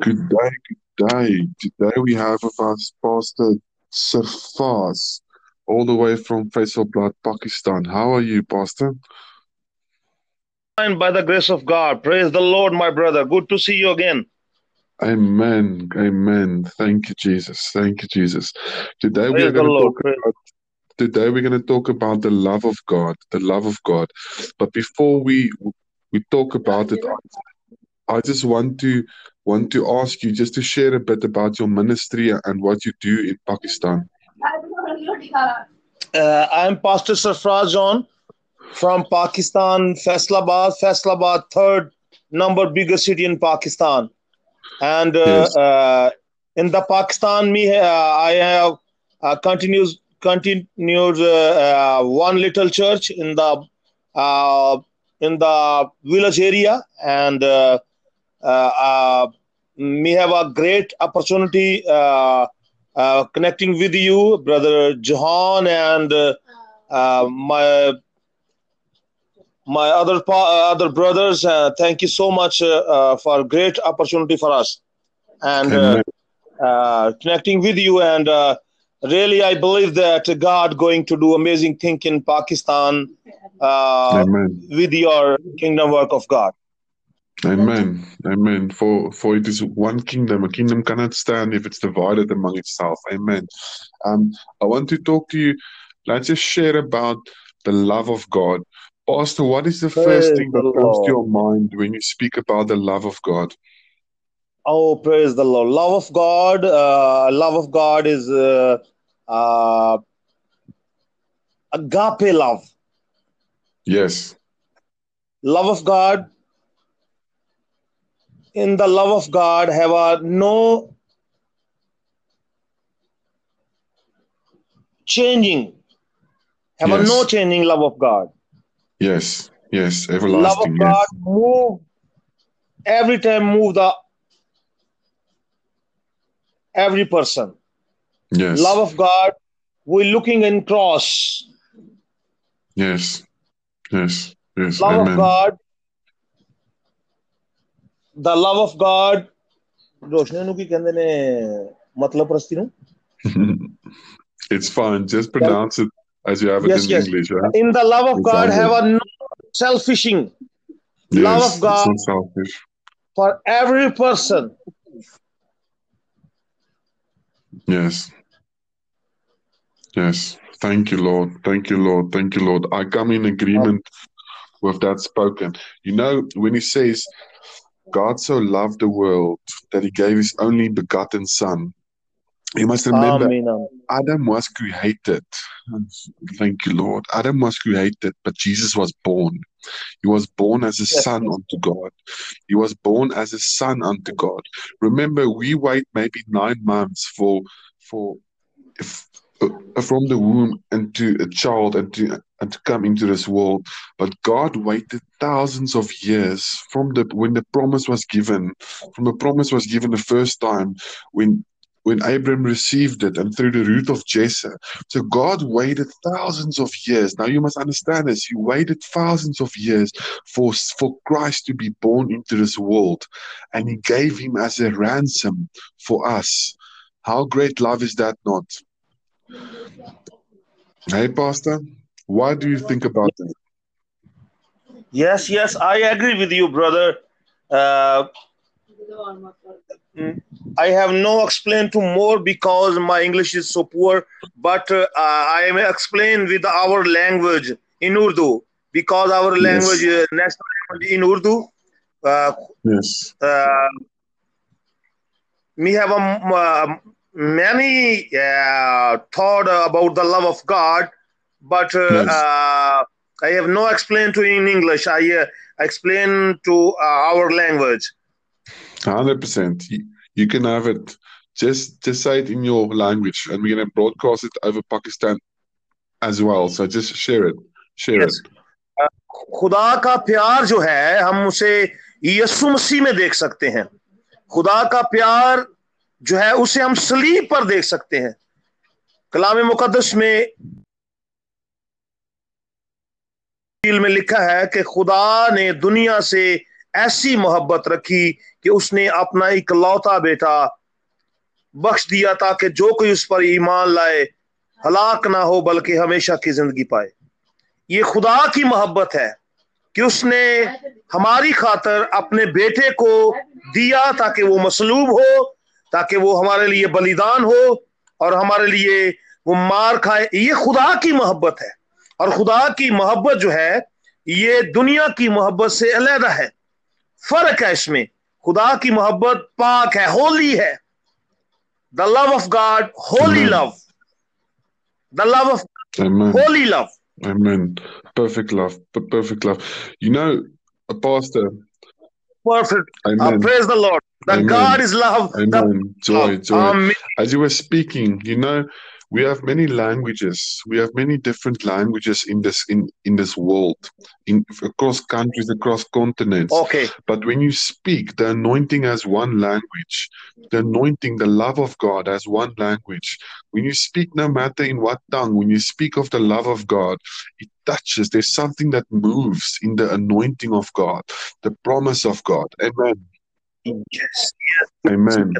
Good day, good day. Today we have with us Pastor Safas, all the way from Faisalabad, Pakistan. How are you, Pastor? Fine, by the grace of God. Praise the Lord, my brother. Good to see you again. Amen. Amen. Thank you, Jesus. Thank you, Jesus. Today we are going to talk Praise- about today we're going to talk about the love of God, the love of God. But before we we talk about it, I, just want to want to ask you just to share a bit about your ministry and what you do in Pakistan. Uh, I'm Pastor Sarfraz from Pakistan, Faisalabad. Faisalabad, third number biggest city in Pakistan. And uh, Yes. uh, in the Pakistan, me uh, I have uh, continues continued uh, uh, one little church in the uh, in the village area, and we have a great opportunity uh, uh, connecting with you, brother Johan, and uh, uh, my my other pa- other brothers. Uh, thank you so much uh, uh, for great opportunity for us, and uh, uh, connecting with you. And uh, really, I believe that God going to do amazing thing in Pakistan uh, with your kingdom work of God. Amen. Amen. For for it is one kingdom. A kingdom cannot stand if it's divided among itself. Amen. Um, I want to talk to you. Let's just share about the love of God. Pastor, what is the first thing that comes to your mind when you speak about the love of God? Oh, praise the Lord. Love of God. Uh, love of God is uh, uh, agape love. Yes. Love of God. In the love of God, have a no changing. Have a no changing love of God. Yes. Yes. everlasting. Love of God move every time. Move the every person. Yes. Love of God. We're looking in cross. Yes. Yes. Yes. Love of Amen. God The love of God. ਰੋਸ਼ਨੀ ਨੂੰ ਕੀ ਕਹਿੰਦੇ ਨੇ ਮਤਲਬ ਪ੍ਰਸਤੀ ਨੂੰ it's fine. Just pronounce it as you have it Yes, in yes. English. Right? In the love of It's God, all have good. a no selfishing love Yes. of It's God not selfish. for every person. Yes. Yes. Thank you, Lord. Thank you, Lord. Thank you, Lord. I come in agreement with that spoken. You know, when he says, God so loved the world that he gave his only begotten Son, you must remember Amen. Adam was created. Thank you, Lord. Adam was created, but Jesus was born. He was born as a son unto God. He was born as a son unto God. Remember, we wait maybe nine months for for if, uh, from the womb into a child and to and to come into this world. But God waited thousands of years from the when the promise was given, from the promise was given the first time when when Abram received it and through the root of Jesse. So God waited thousands of years. Now you must understand this. He waited thousands of years for, for Christ to be born into this world. And he gave him as a ransom for us. How great love is that not? Hey, Pastor, what do you think about that? Yes, yes, I agree with you, brother. Uh, mm, I have no explain to more because my English is so poor. But uh, I may explain with our language in Urdu because our language, Yes, uh, national language in Urdu. Uh, yes, uh, we have a, uh, many uh, thought about the love of God, but uh, yes. uh, I have no explain to in English. I uh, explain to uh, our language. Hundred percent. You, you can have it. Just just say it in your language, and we're gonna broadcast it over Pakistan as well. So just share it. Share it. Yes. Uh, खुदा का प्यार जो है हम उसे यीशु मसीह में देख सकते हैं खुदा का प्यार जो है उसे हम सलीब पर देख सकते हैं कलाम मुकदस में में लिखा है कि खुदा ने दुनिया से ऐसी मोहब्बत रखी कि उसने अपना इकलौता बेटा बख्श दिया ताकि जो कोई उस पर ईमान लाए, हलाक ना हो, बल्कि हमेशा की ज़िंदगी पाए। ये खुदा की मोहब्बत है कि उसने हमारी खातर अपने बेटे को दिया ताकि वो मसलूब हो, ताकि वो हमारे लिए बलिदान हो और हमारे लिए वो मार खाए। ये खुदा की मोहब्बत है। और खुदा की मोहब्बत जो है ये दुनिया की मोहब्बत से अलहदा है फ़र्क है इसमें खुदा की मोहब्बत पाक है होली है the love of God holy love the love of holy love Amen. Perfect love. Perfect love. You know, a pastor. Perfect. Uh, Amen. Uh, praise the Lord. That Amen. God is love. Amen. Joy, joy. Amen. As you were speaking, you know, we have many languages. We have many different languages in this in in this world in across countries across continents. Okay. But when you speak the anointing as one language the anointing the love of god as one language when you speak no matter in what tongue when you speak of the love of god it touches there's something that moves in the anointing of god the promise of god. Amen. Yes, yes. amen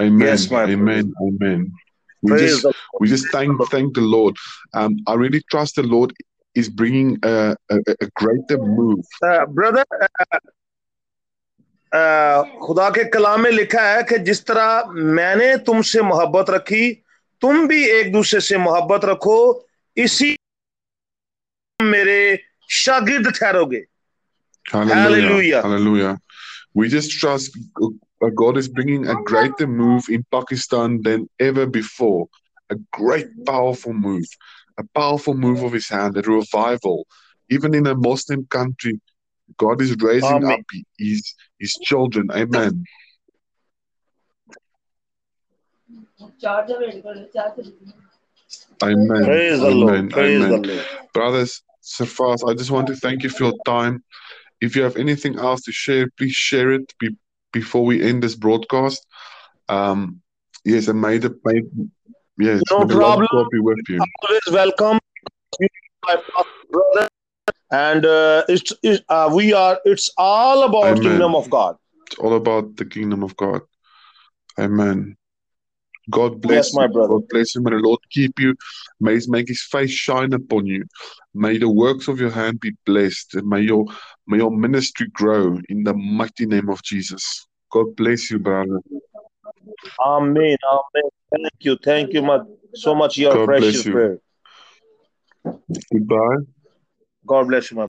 amen. Yes, amen. Amen we Praise just we just thank thank the Lord. Um, I really trust the Lord is bringing a, a, a greater move. Uh, brother, uh, uh, खुदा के कलाम में लिखा है कि जिस तरह मैंने तुमसे मोहब्बत रखी तुम भी एक दूसरे से मोहब्बत रखो इसी मेरे शागिर्द ठहरोगे Hallelujah. Hallelujah. We just trust but God is bringing a greater move in Pakistan than ever before. A great, powerful move, a powerful move of His hand, a revival. Even in a Muslim country, God is raising Amen. up His His children. Amen. Amen. Praise the Lord. Praise Amen. the Lord. Brothers, Safas, I just want to thank you for your time. If you have anything else to share, please share it. Be before we end this broadcast. Um, yes, I made a may, yes, no problem. Be with you. Always welcome, my brother. And uh, it's, it, uh, we are. It's all about Amen. kingdom of God. It's all about the kingdom of God. Amen. God bless yes, my brother. God bless you. May the Lord keep you. May He make His face shine upon you. May the works of your hand be blessed. And may your may your ministry grow in the mighty name of Jesus. God bless you, brother. Amen. Amen. Thank you. Thank you much, so much. Your God precious prayer. Goodbye. God bless you, my